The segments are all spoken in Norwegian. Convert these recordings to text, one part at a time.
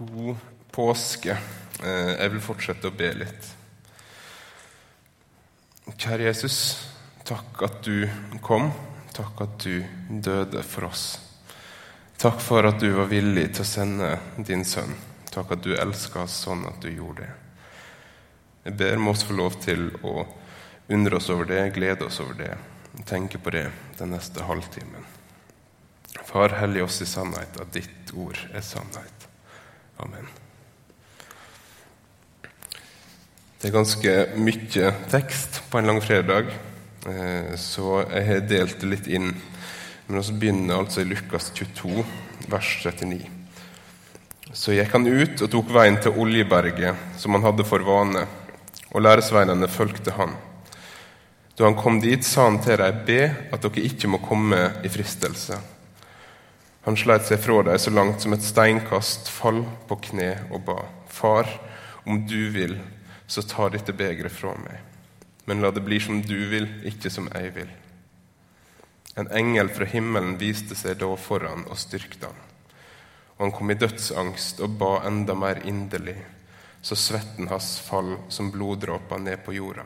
God påske. Eh, jeg vil fortsette å be litt. Kjære Jesus, takk at du kom. Takk at du døde for oss. Takk for at du var villig til å sende din sønn. Takk at du elska oss sånn at du gjorde det. Jeg ber om oss få lov til å undre oss over det, glede oss over det, tenke på det den neste halvtimen. Far, hellig oss i sannhet, at ditt ord er sannhet. Amen. Det er ganske mye tekst på en langfredag, eh, så jeg har delt det litt inn. Men vi begynner altså i Lukas 22, vers 39. Så gikk han ut og tok veien til Oljeberget, som han hadde for vane, og læresveinene fulgte han. Da han kom dit, sa han til dem, be at dere ikke må komme i fristelse. Han sleit seg fra dem så langt som et steinkast, fall på kne og ba. Far, om du vil, så ta dette begeret fra meg. Men la det bli som du vil, ikke som jeg vil. En engel fra himmelen viste seg da foran og styrkte han. Og han kom i dødsangst og ba enda mer inderlig, så svetten hans fall som bloddråper ned på jorda.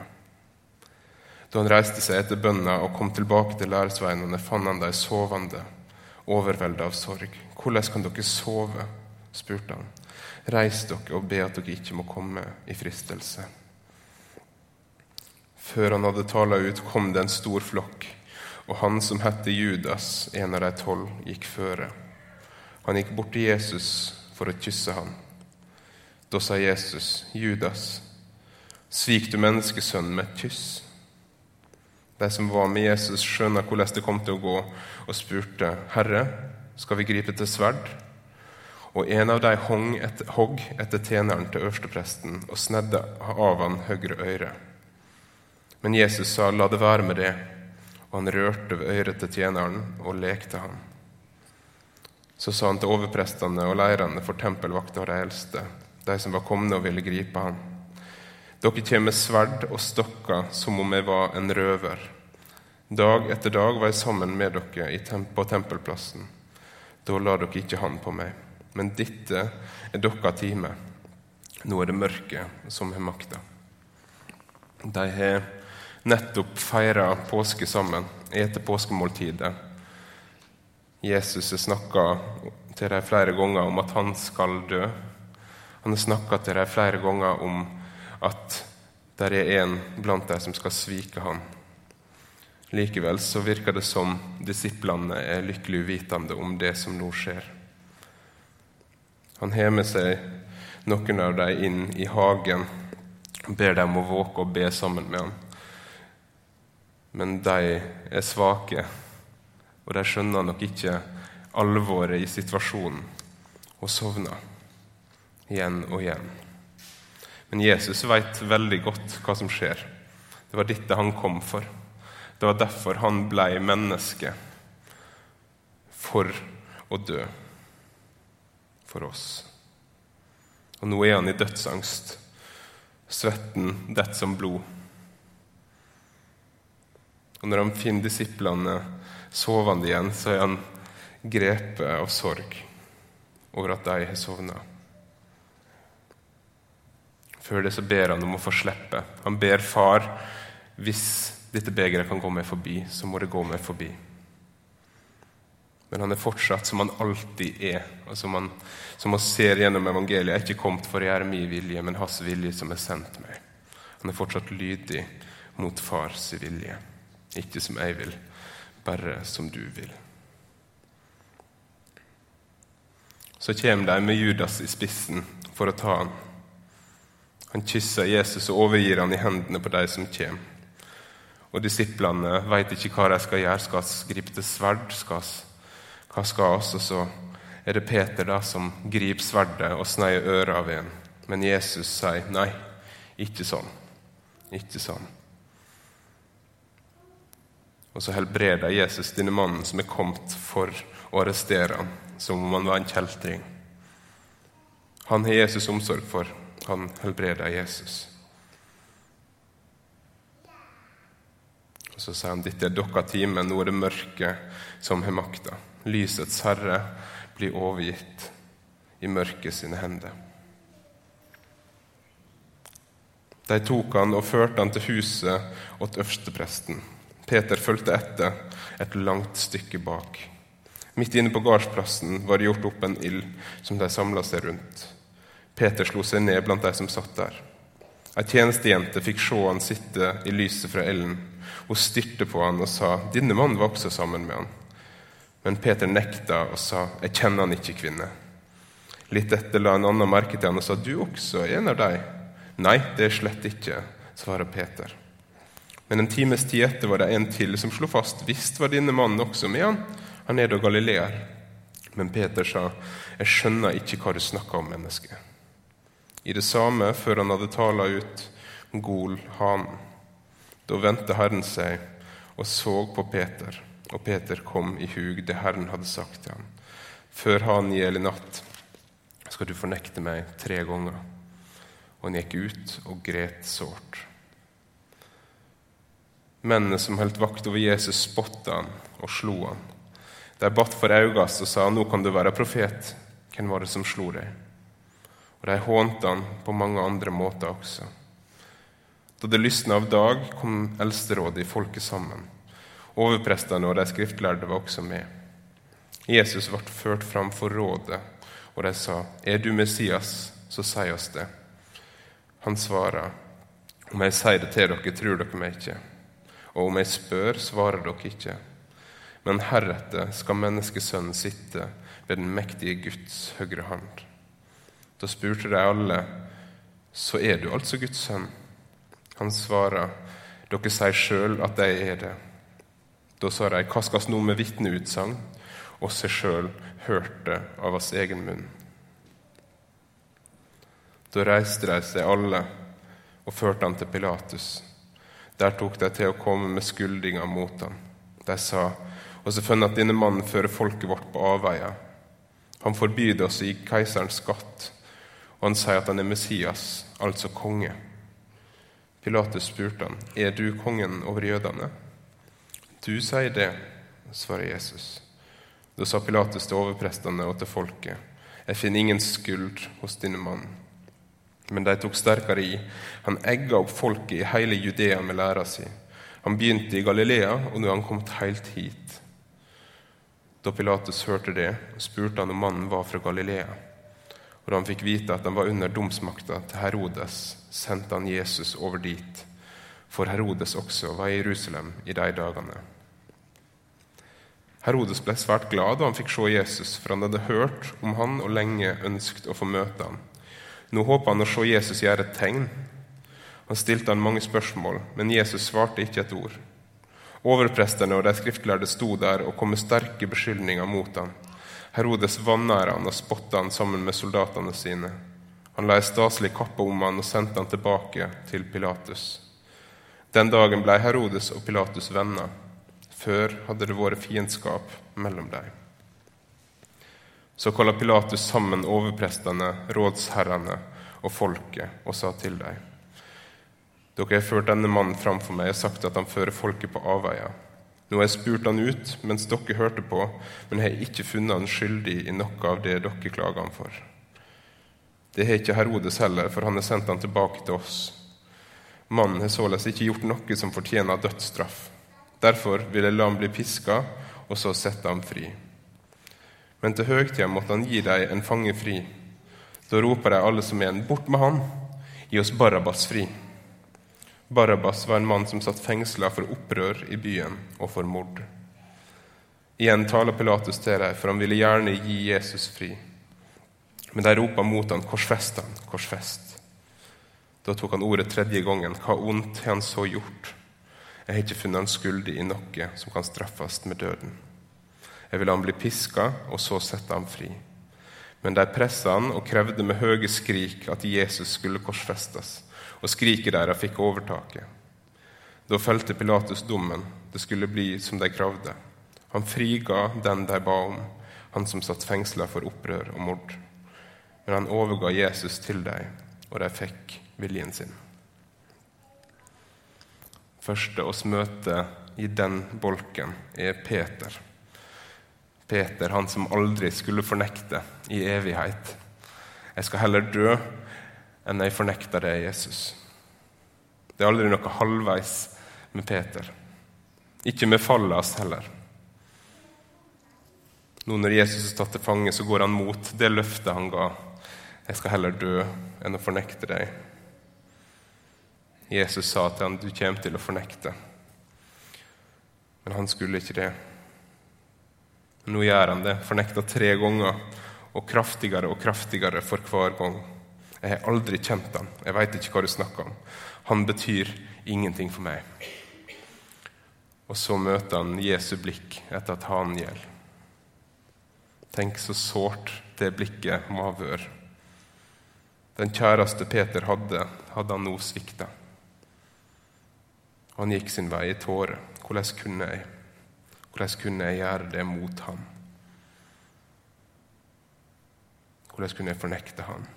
Da han reiste seg etter bønna og kom tilbake til læresveinene, fant han dem sovende overveldet av sorg. 'Hvordan kan dere sove?' spurte han. 'Reis dere og be at dere ikke må komme i fristelse.' Før han hadde tala ut, kom det en stor flokk, og han som het Judas, en av de tolv, gikk føre. Han gikk bort til Jesus for å kysse ham. Da sa Jesus, 'Judas, svik du menneskesønnen med et kyss?' De som var med Jesus, skjønner hvordan det kom til å gå, og spurte, 'Herre, skal vi gripe til sverd?' Og en av dem hogg etter, etter tjeneren til øverstepresten og snedde av han høyre øre. Men Jesus sa, 'La det være med det', og han rørte ved øret til tjeneren og lekte ham. Så sa han til overprestene og leirene for tempelvakta og de eldste, de som var komne og ville gripe ham. Dere kommer med sverd og stokker som om jeg var en røver. Dag etter dag var jeg sammen med dere på tempelplassen. Da la dere ikke hånd på meg. Men dette er deres time. Nå er det mørket som har makta. De har nettopp feira påske sammen, etter påskemåltidet. Jesus har snakka til dem flere ganger om at han skal dø. Han har snakka til dem flere ganger om at det er en blant dem som skal svike ham. Likevel så virker det som disiplene er lykkelig uvitende om det som nå skjer. Han har med seg noen av dem inn i hagen og ber dem å våke og be sammen med ham. Men de er svake, og de skjønner nok ikke alvoret i situasjonen, og sovner igjen og igjen. Men Jesus vet veldig godt hva som skjer. Det var dette han kom for. Det var derfor han blei menneske. For å dø for oss. Og nå er han i dødsangst. Svetten detter som blod. Og når han finner disiplene sovende igjen, så er han grepet av sorg over at de har sovna. Før det så ber han om å få slippe. Han ber far hvis dette begeret kan gå meg forbi, så må det gå meg forbi. Men han er fortsatt som han alltid er, og som han, som han ser gjennom evangeliet. Jeg er ikke kommet for å gjøre min vilje, men hans vilje som er sendt meg. Han er fortsatt lydig mot fars vilje. Ikke som jeg vil, bare som du vil. Så kommer de med Judas i spissen for å ta han. Han kysser Jesus og overgir han i hendene på de som kommer. Og Disiplene vet ikke hva de skal gjøre. Skal vi gripe til sverd? Skal hva skal oss? Og så er det Peter da som griper sverdet og sneier øret av en. Men Jesus sier nei, ikke sånn. Ikke sånn. Og så helbreder Jesus denne mannen som er kommet for å arrestere ham, som om han var en kjeltring. Han har Jesus omsorg for han helbreda Jesus. Og Så sier han dette er deres time, nå er det mørket som har makta. Lysets herre blir overgitt i mørket sine hender. De tok han og førte han til huset åt øverstepresten. Peter fulgte etter et langt stykke bak. Midt inne på gardsplassen var det gjort opp en ild som de samla seg rundt. Peter slo seg ned blant de som satt der. Ei tjenestejente fikk se han sitte i lyset fra ellen. Hun styrte på han og sa, 'Denne mannen var også sammen med han.' Men Peter nekta og sa, 'Jeg kjenner han ikke, kvinne.' Litt etter la en annen merke til han og sa, 'Du også er en av dem.' 'Nei, det er slett ikke', svarer Peter. Men en times tid etter var det en til som slo fast, 'Visst var denne mannen også med han. Han er da galileer.' Men Peter sa, 'Jeg skjønner ikke hva du snakker om, menneske.' I det samme, før han hadde tala ut, gol han. Da vendte Herren seg og så på Peter, og Peter kom i hug det Herren hadde sagt til ham. Før han gjeld i natt skal du fornekte meg tre ganger. Og han gikk ut og gret sårt. Mennene som holdt vakt over Jesus, spotta han og slo han. De batt for øynene og sa, 'Nå kan du være profet.' Hvem var det som slo deg? Og de hånte han på mange andre måter også. Da det lysna av dag, kom eldsterådet i folket sammen. Overprestene og de skriftlærde var også med. Jesus ble ført fram for rådet, og de sa, 'Er du Messias, så si oss det.' Han svarer, 'Om jeg sier det til dere, tror dere meg ikke.' 'Og om jeg spør, svarer dere ikke.' Men heretter skal menneskesønnen sitte ved den mektige Guds høyre hånd. Da spurte de alle, 'Så er du altså Guds sønn?' Han svarer, 'Dere sier sjøl at jeg er det.' Da sa de, 'Hva skal vi nå med vitneutsagn?' Og seg sjøl hørte av hans egen munn. Da reiste de seg alle og førte han til Pilatus. Der tok de til å komme med skyldinga mot ham. De sa, og så funnet at denne mannen fører folket vårt på avveier. Han forbyr oss å gi keiseren skatt, og han sier at han er Messias, altså konge. Pilatus spurte han, er du kongen over jødene? Du sier det, svarer Jesus. Da sa Pilatus til overprestene og til folket, jeg finner ingen skyld hos denne mannen. Men de tok sterkere i. Han egga opp folket i hele Judea med læra si. Han begynte i Galilea, og nå er han kommet helt hit. Da Pilatus hørte det, spurte han om mannen var fra Galilea. Og da han fikk vite at han var under domsmakta til Herodes, sendte han Jesus over dit, for Herodes også var i Jerusalem i de dagene. Herodes ble svært glad da han fikk se Jesus, for han hadde hørt om han og lenge ønsket å få møte han. Nå håpa han å se Jesus gjøre et tegn. Han stilte han mange spørsmål, men Jesus svarte ikke et ord. Overprestene og de skriftlærde sto der og kom med sterke beskyldninger mot ham. Herodes vanæra han og spotta han sammen med soldatene sine. Han la ei staselig kappe om han og sendte han tilbake til Pilatus. Den dagen ble Herodes og Pilatus venner. Før hadde det vært fiendskap mellom dem. Så kalte Pilatus sammen overprestene, rådsherrene og folket og sa til dem.: Dere har ført denne mannen fram for meg og sagt at han fører folket på avveier. Nå har jeg spurt han ut mens dere hørte på, men jeg har ikke funnet han skyldig i noe av det dere klager han for. Det har ikke Herodes heller, for han har sendt han tilbake til oss. Mannen har således ikke gjort noe som fortjener dødsstraff. Derfor vil jeg la ham bli piska, og så sette ham fri. Men til høgtida måtte han gi dem en fange fri. Da roper de alle som en, bort med han, gi oss Barabas fri. Barabas var en mann som satt fengsla for opprør i byen og for mord. Igjen taler Pilatus til dem, for han ville gjerne gi Jesus fri. Men de ropa mot han, korsfest han, korsfest. Da tok han ordet tredje gangen. Hva ondt har han så gjort? Jeg har ikke funnet han skyldig i noe som kan straffes med døden. Jeg ville han bli piska, og så sette ham fri. Men de pressa han og krevde med høye skrik at Jesus skulle korsfestes, og skriket deres fikk overtaket. Da fulgte Pilatus dommen. Det skulle bli som de kravde. Han friga den de ba om, han som satt fengsla for opprør og mord. Men han overga Jesus til dem, og de fikk viljen sin første oss møter i den bolken, er Peter. Peter, han som aldri skulle fornekte i evighet. Jeg skal heller dø enn jeg fornekter deg, Jesus. Det er aldri noe halvveis med Peter. Ikke med Fallas heller. Nå når Jesus er tatt til fange, så går han mot det løftet han ga. Jeg skal heller dø enn å fornekte deg. Jesus sa til ham, du kommer til å fornekte. Men han skulle ikke det. Nå gjør han det, fornekta tre ganger, og kraftigere og kraftigere for hver gang. Jeg har aldri kjent han. Jeg veit ikke hva du snakker om. Han betyr ingenting for meg. Og så møter han Jesu blikk etter at hanen gjelder. Tenk så sårt det blikket må ha vært. Den kjæreste Peter hadde, hadde han nå svikta. Han gikk sin vei i tårer. Hvordan kunne jeg? Hvordan kunne jeg gjøre det mot ham? Hvordan kunne jeg fornekte ham?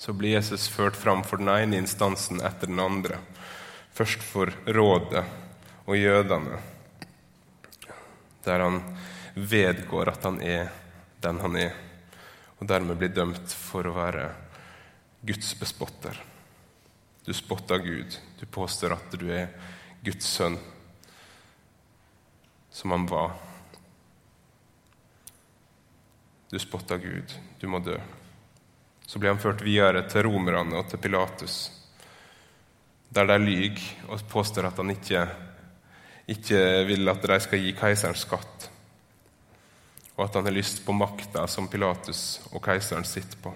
Så blir Jesus ført fram for den ene instansen etter den andre. Først for rådet og jødene, der han vedgår at han er den han er, og dermed blir dømt for å være Guds bespotter. Du spotter Gud, du påstår at du er Guds sønn som han var. Du spotter Gud, du må dø. Så blir han ført videre til romerne og til Pilatus, der de lyver og påstår at han ikke, ikke vil at de skal gi keiseren skatt, og at han har lyst på makta som Pilatus og keiseren sitter på.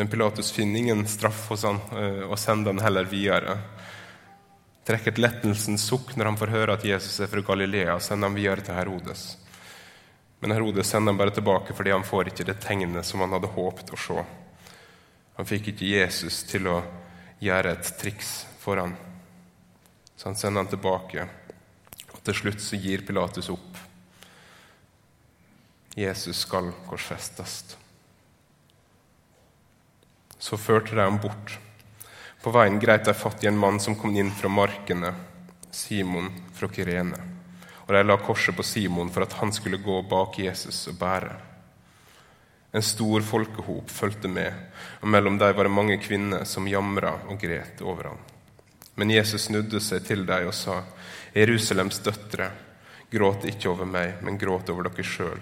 Men Pilatus finner ingen straff hos han eh, og sender han heller videre trekker et lettelsens sukk når han får høre at Jesus er fra Galilea, og sender han videre til Herodes. Men Herodes sender ham bare tilbake fordi han får ikke det tegnet som han hadde håpet å se. Han fikk ikke Jesus til å gjøre et triks for ham. Så han sender han tilbake, og til slutt så gir Pilatus opp. Jesus skal korsfestes. Så førte de ham bort på veien greit de fatt i en mann som kom inn fra markene, Simon fra Kyrene. Og de la korset på Simon for at han skulle gå bak Jesus og bære. En stor folkehop fulgte med, og mellom dem var det mange kvinner som jamra og gret over ham. Men Jesus snudde seg til dem og sa, Jerusalems døtre, gråt ikke over meg, men gråt over dere sjøl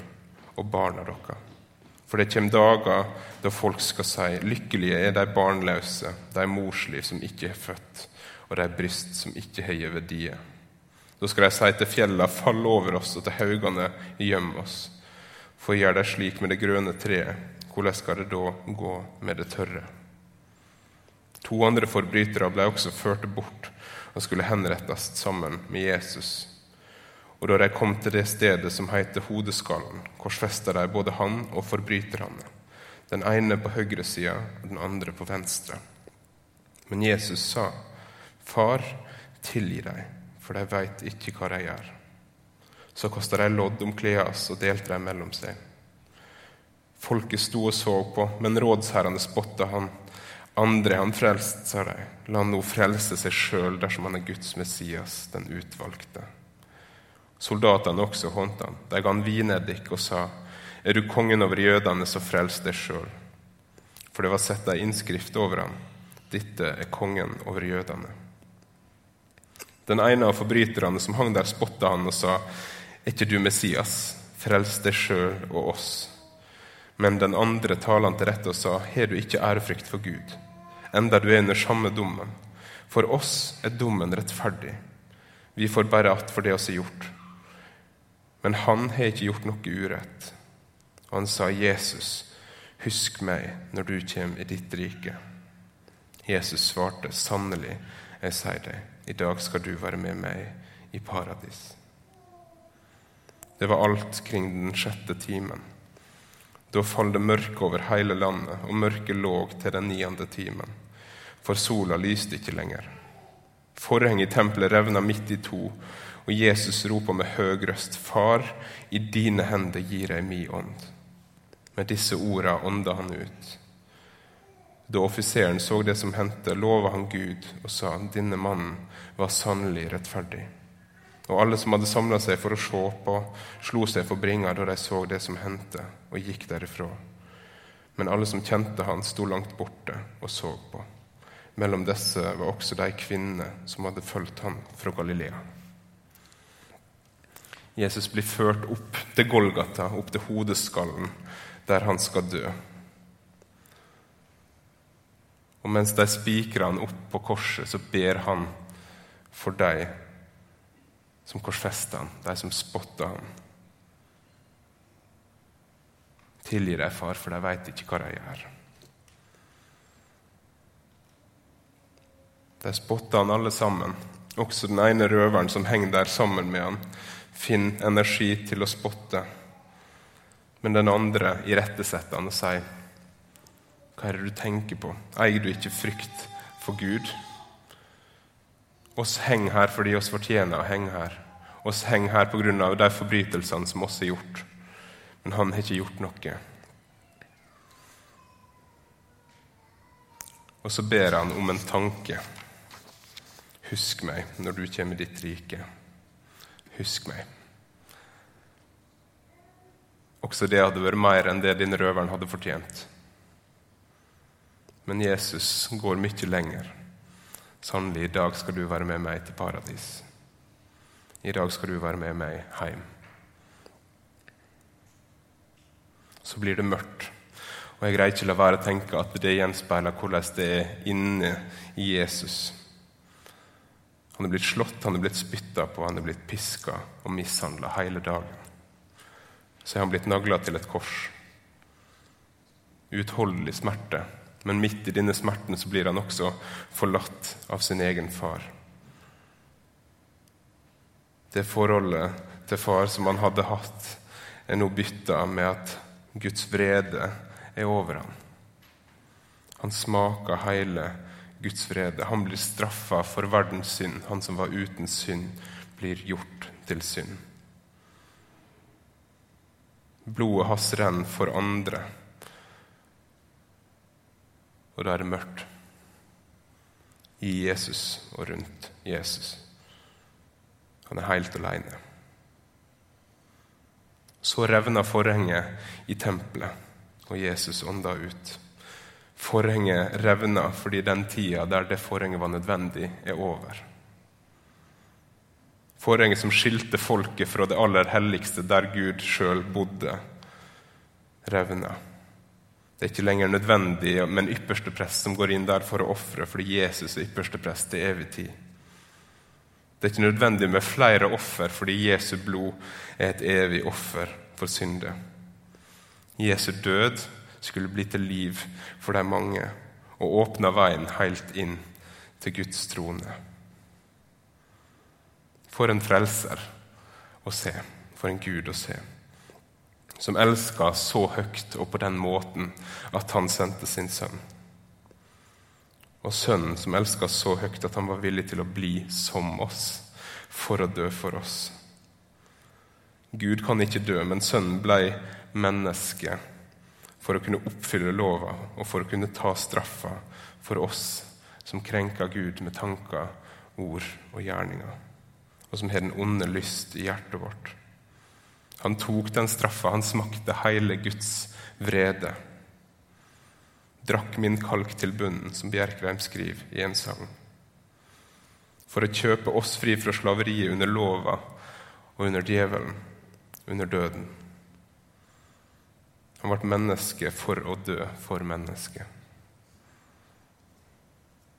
og barna deres. For det kommer dager da folk skal si lykkelige er de barnløse, de morsliv som ikke er født, og de bryst som ikke har gitt die. Da skal de si til fjella, fall over oss, og til haugene, gjem oss. For gjør de slik med det grønne treet, hvordan skal det da gå med det tørre? To andre forbrytere ble også ført bort og skulle henrettes sammen med Jesus. Og da de kom til det stedet som heter Hodeskallen, korsfesta de både han og forbryterne, den ene på høyre side og den andre på venstre. Men Jesus sa, Far, tilgi dem, for de veit ikke hva de gjør. Så kasta de lodd om klærne og delte dem mellom seg. Folket sto og så på, men rådsherrene spotta han. Andre han frelst, sa de. La han nå frelse seg sjøl dersom han er Guds Messias, den utvalgte. Soldatene også håndte han. De ga han vineddik og sa, Er du kongen over jødene, så frels deg sjøl. For det var sett ei innskrift over ham. Dette er kongen over jødene. Den ene av forbryterne som hang der, spotta han og sa, Er ikke du Messias? Frels deg sjøl og oss. Men den andre talte han til rette og sa, Har du ikke ærefrykt for Gud, enda du er under samme dommen? For oss er dommen rettferdig. Vi får bare att for det oss er gjort. Men han har ikke gjort noe urett. Og han sa, 'Jesus, husk meg når du kommer i ditt rike.' Jesus svarte, 'Sannelig, jeg sier deg, i dag skal du være med meg i paradis.' Det var alt kring den sjette timen. Da falt det mørke over hele landet, og mørket lå til den niende timen. For sola lyste ikke lenger. Forhenget i tempelet revna midt i to, og Jesus roper med høy røst, Far, i dine hender gir jeg mi ånd. Med disse orda ånda han ut. Da offiseren så det som hendte, lova han Gud og sa, Denne mannen var sannelig rettferdig. Og alle som hadde samla seg for å se på, slo seg for bringa da de så det som hendte, og gikk derifra. Men alle som kjente han, sto langt borte og så på. Mellom disse var også de kvinnene som hadde fulgt han fra Galilea. Jesus blir ført opp til Golgata, opp til hodeskallen, der han skal dø. Og mens de spikrer han opp på korset, så ber han for de som korsfester han, de som spotter han. Tilgi dem, far, for de veit ikke hva de gjør. De spotter han alle sammen, også den ene røveren som henger der sammen med han, finner energi til å spotte. Men den andre irettesetter han og sier, 'Hva er det du tenker på? Eier du ikke frykt for Gud?' Oss henger her fordi oss fortjener å henge her. Oss henger her pga. de forbrytelsene som oss har gjort. Men han har ikke gjort noe. Og så ber han om en tanke. Husk meg når du kommer i ditt rike. Husk meg. Også det hadde vært mer enn det din røveren hadde fortjent. Men Jesus går mye lenger. Sannelig, i dag skal du være med meg til paradis. I dag skal du være med meg hjem. Så blir det mørkt, og jeg greier ikke la være å tenke at det gjenspeiler hvordan det er inne i Jesus. Han er blitt slått, han er blitt spytta på, han er blitt piska og mishandla hele dagen så er han blitt nagla til et kors. Uutholdelig smerte, men midt i denne smerten så blir han også forlatt av sin egen far. Det forholdet til far som han hadde hatt, er nå bytta med at Guds vrede er over ham. Han smaker hele Guds vrede. Han blir straffa for verdens synd. Han som var uten synd, blir gjort til synd. Blodet hans renner for andre. Og da er det mørkt i Jesus og rundt Jesus. Han er helt alene. Så revna forhenget i tempelet, og Jesus ånda ut. Forhenget revna fordi den tida der det forhenget var nødvendig, er over. Forhenget som skilte folket fra det aller helligste, der Gud sjøl bodde, revna. Det er ikke lenger nødvendig med en ypperste prest som går inn der for å ofre, fordi Jesus er ypperste prest til evig tid. Det er ikke nødvendig med flere offer, fordi Jesu blod er et evig offer for synder. Jesu død skulle bli til liv for de mange og åpna veien helt inn til Guds trone. For en frelser å se. For en Gud å se. Som elska så høyt og på den måten at han sendte sin sønn. Og sønnen som elska så høyt at han var villig til å bli som oss for å dø for oss. Gud kan ikke dø, men sønnen blei menneske for å kunne oppfylle lova og for å kunne ta straffa for oss som krenker Gud med tanker, ord og gjerninger og som har den onde lyst i hjertet vårt. Han tok den straffa, han smakte hele Guds vrede. Drakk min kalk til bunnen, som Bjerkreim skriver i en sang. For å kjøpe oss fri fra slaveriet under lova og under djevelen, under døden. Han ble menneske for å dø for mennesket.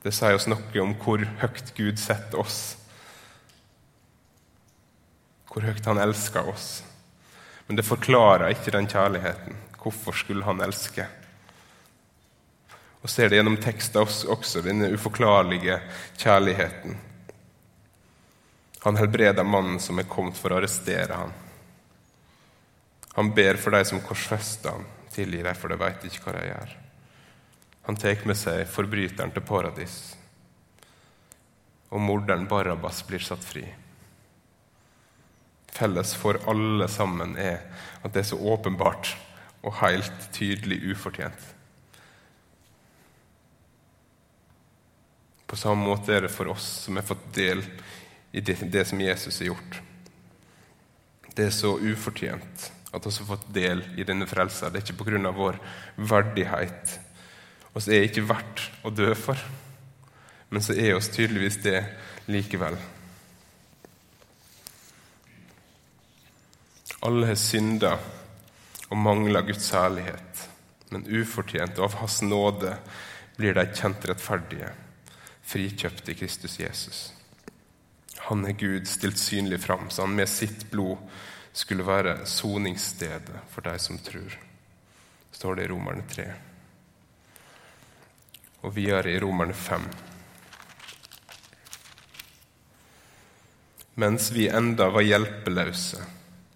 Det sier oss noe om hvor høyt Gud setter oss hvor høyt han elsker oss. Men det forklarer ikke den kjærligheten. Hvorfor skulle han elske? Og ser det gjennom teksten også, denne uforklarlige kjærligheten. Han helbreder mannen som er kommet for å arrestere ham. Han ber for de som korsfester ham, tilgi dem, for de veit ikke hva de gjør. Han tar med seg forbryteren til paradis, og morderen Barabas blir satt fri. Felles for alle sammen er at det er så åpenbart og helt tydelig ufortjent. På samme måte er det for oss som har fått del i det, det som Jesus har gjort. Det er så ufortjent at vi har fått del i denne frelsa. Det er ikke pga. vår verdighet. Vi er ikke verdt å dø for, men så er oss tydeligvis det likevel. Alle har synda og mangler Guds herlighet, men ufortjent og av Hans nåde blir de kjent rettferdige, frikjøpt i Kristus Jesus. Han er Gud stilt synlig fram, så han med sitt blod skulle være soningsstedet for de som tror. står det i Romerne 3. Og videre i Romerne 5. Mens vi enda var hjelpeløse,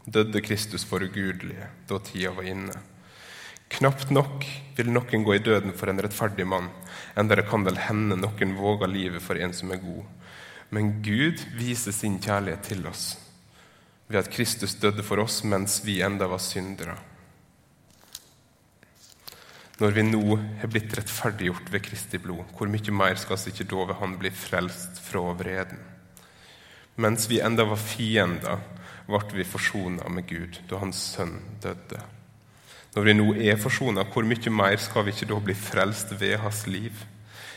døde Kristus for ugudelige da tida var inne. Knapt nok vil noen gå i døden for en rettferdig mann, enda det kan vel hende noen våger livet for en som er god. Men Gud viser sin kjærlighet til oss ved at Kristus døde for oss mens vi enda var syndere. Når vi nå har blitt rettferdiggjort ved Kristi blod, hvor mye mer skal vi ikke da ved Han bli frelst fra vreden? Mens vi enda var fiender, ble vi forsona med Gud da Hans sønn døde. Når vi nå er forsona, hvor mye mer skal vi ikke da bli frelst ved hans liv?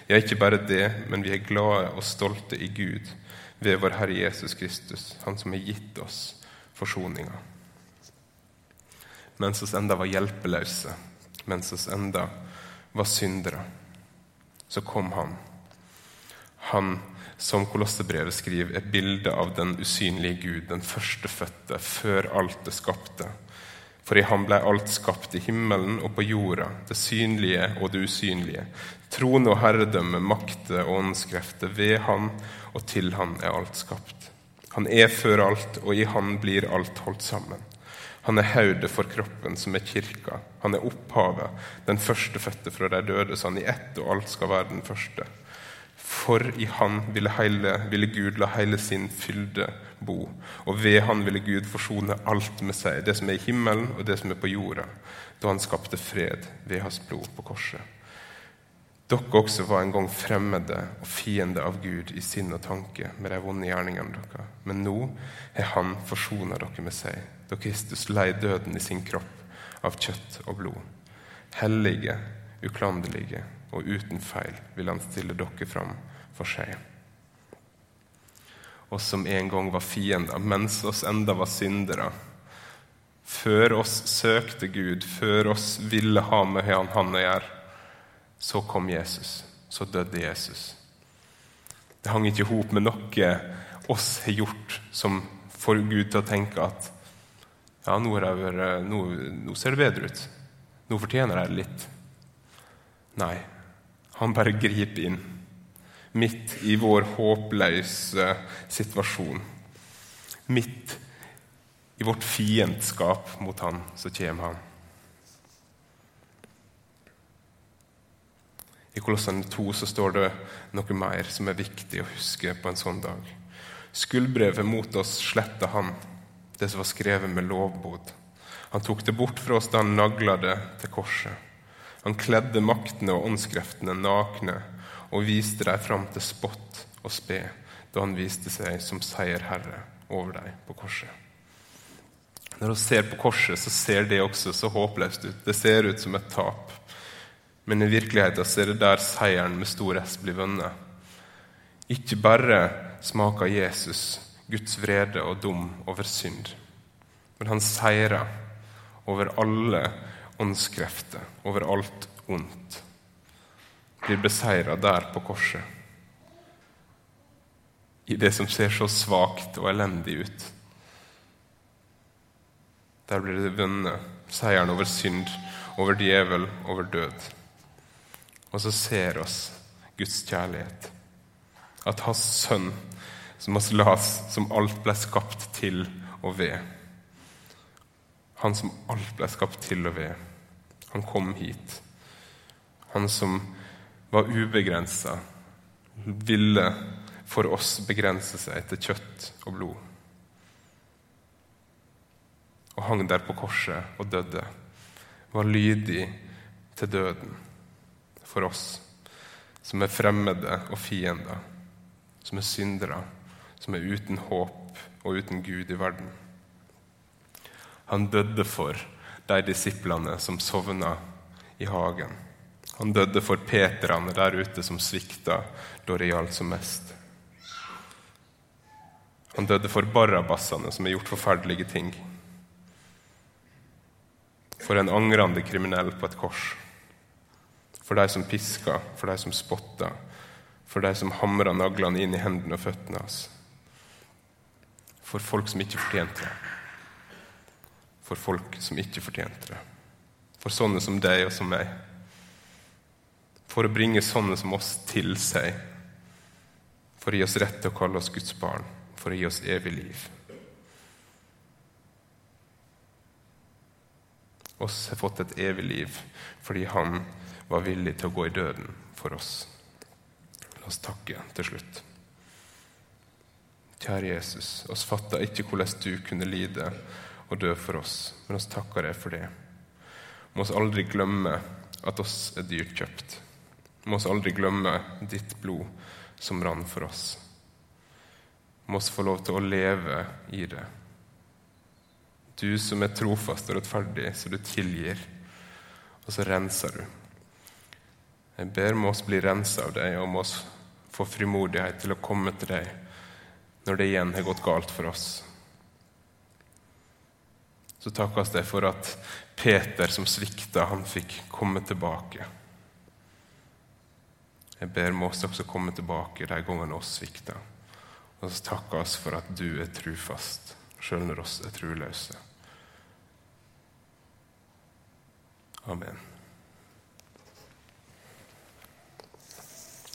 Ja, ikke bare det, men vi er glade og stolte i Gud ved vår Herre Jesus Kristus, Han som har gitt oss forsoninga. Mens oss enda var hjelpeløse, mens oss enda var syndere, så kom Han. Han som Kolossebrevet skriver, er bildet av den usynlige Gud, den førstefødte, før alt det skapte. For i ham ble alt skapt, i himmelen og på jorda, det synlige og det usynlige. Trone og herredømme, makter og åndskrefter. Ved han og til han er alt skapt. Han er før alt, og i han blir alt holdt sammen. Han er hodet for kroppen, som er kirka. Han er opphavet, den førstefødte fra de døde, så han i ett og alt skal være den første. For i Han ville, heile, ville, Gud la hele sin fylde bo, og ved Han ville Gud forsone alt med seg, det som er i himmelen og det som er på jorda, da Han skapte fred ved Hans blod på korset. Dere også var en gang fremmede og fiende av Gud i sinn og tanke med de vonde gjerningene deres. Men nå har Han forsona dere med seg, da Kristus lei døden i sin kropp av kjøtt og blod. Hellige, uklanderlige og uten feil vil han stille dere fram for seg. Oss som en gang var fiender, mens oss enda var syndere. Før oss søkte Gud, før oss ville ha med han, han å gjøre, så kom Jesus. Så døde Jesus. Det hang ikke i hop med noe oss har gjort som får Gud til å tenke at ja, nå, vært, nå, nå ser det bedre ut. Nå fortjener jeg det litt. Nei, han bare griper inn midt i vår håpløse situasjon. Midt i vårt fiendskap mot han, så kommer han. I Kolossene 2 så står det noe mer som er viktig å huske på en sånn dag. Skuldbrevet mot oss sletta han, det som var skrevet med lovbod. Han tok det bort fra oss da han nagla det til korset. Han kledde maktene og åndskreftene nakne og viste dem fram til spott og spe da han viste seg som seierherre over dem på korset. Når vi ser på korset, så ser det også så håpløst ut. Det ser ut som et tap. Men i virkeligheten er det der seieren med stor S blir vunnet. Ikke bare smaker Jesus Guds vrede og dom over synd, men han seirer over alle åndskrefter over alt ondt blir beseira der på korset. I det som ser så svakt og elendig ut. Der blir det vunnet seieren over synd, over djevel, over død. Og så ser oss Guds kjærlighet. At Hans sønn, som oss las, som alt ble skapt til og ved Han som alt ble skapt til og ved han kom hit. Han som var ubegrensa, ville for oss begrense seg til kjøtt og blod. Og hang der på korset og døde. Var lydig til døden for oss som er fremmede og fiender, som er syndere, som er uten håp og uten Gud i verden. Han døde for de disiplene som sovna i hagen. Han døde for peterne der ute som svikta da det gjaldt som mest. Han døde for barrabassene som har gjort forferdelige ting. For en angrende kriminell på et kors. For de som piska, for de som spotta, for de som hamra naglene inn i hendene og føttene hans. For folk som ikke fortjente det. For folk som ikke fortjente det. For sånne som deg og som meg. For å bringe sånne som oss til seg. For å gi oss rett til å kalle oss Guds barn. For å gi oss evig liv. Oss har fått et evig liv fordi Han var villig til å gå i døden for oss. La oss takke til slutt. Kjære Jesus, oss fatter ikke hvordan du kunne lide og dø for oss, men oss takker deg for det. Må oss aldri glemme at oss er dyrt kjøpt. Må oss aldri glemme ditt blod som rann for oss. Må oss få lov til å leve i det. Du som er trofast og rettferdig, så du tilgir, og så renser du. Jeg ber må oss bli rensa av deg, og må oss få frimodighet til å komme til deg når det igjen har gått galt for oss. Så takkes det for at Peter, som svikta, han fikk komme tilbake. Jeg ber om oss også komme tilbake de gangene oss svikta. Og så takker oss for at du er trufast, sjøl når oss er truløse. Amen.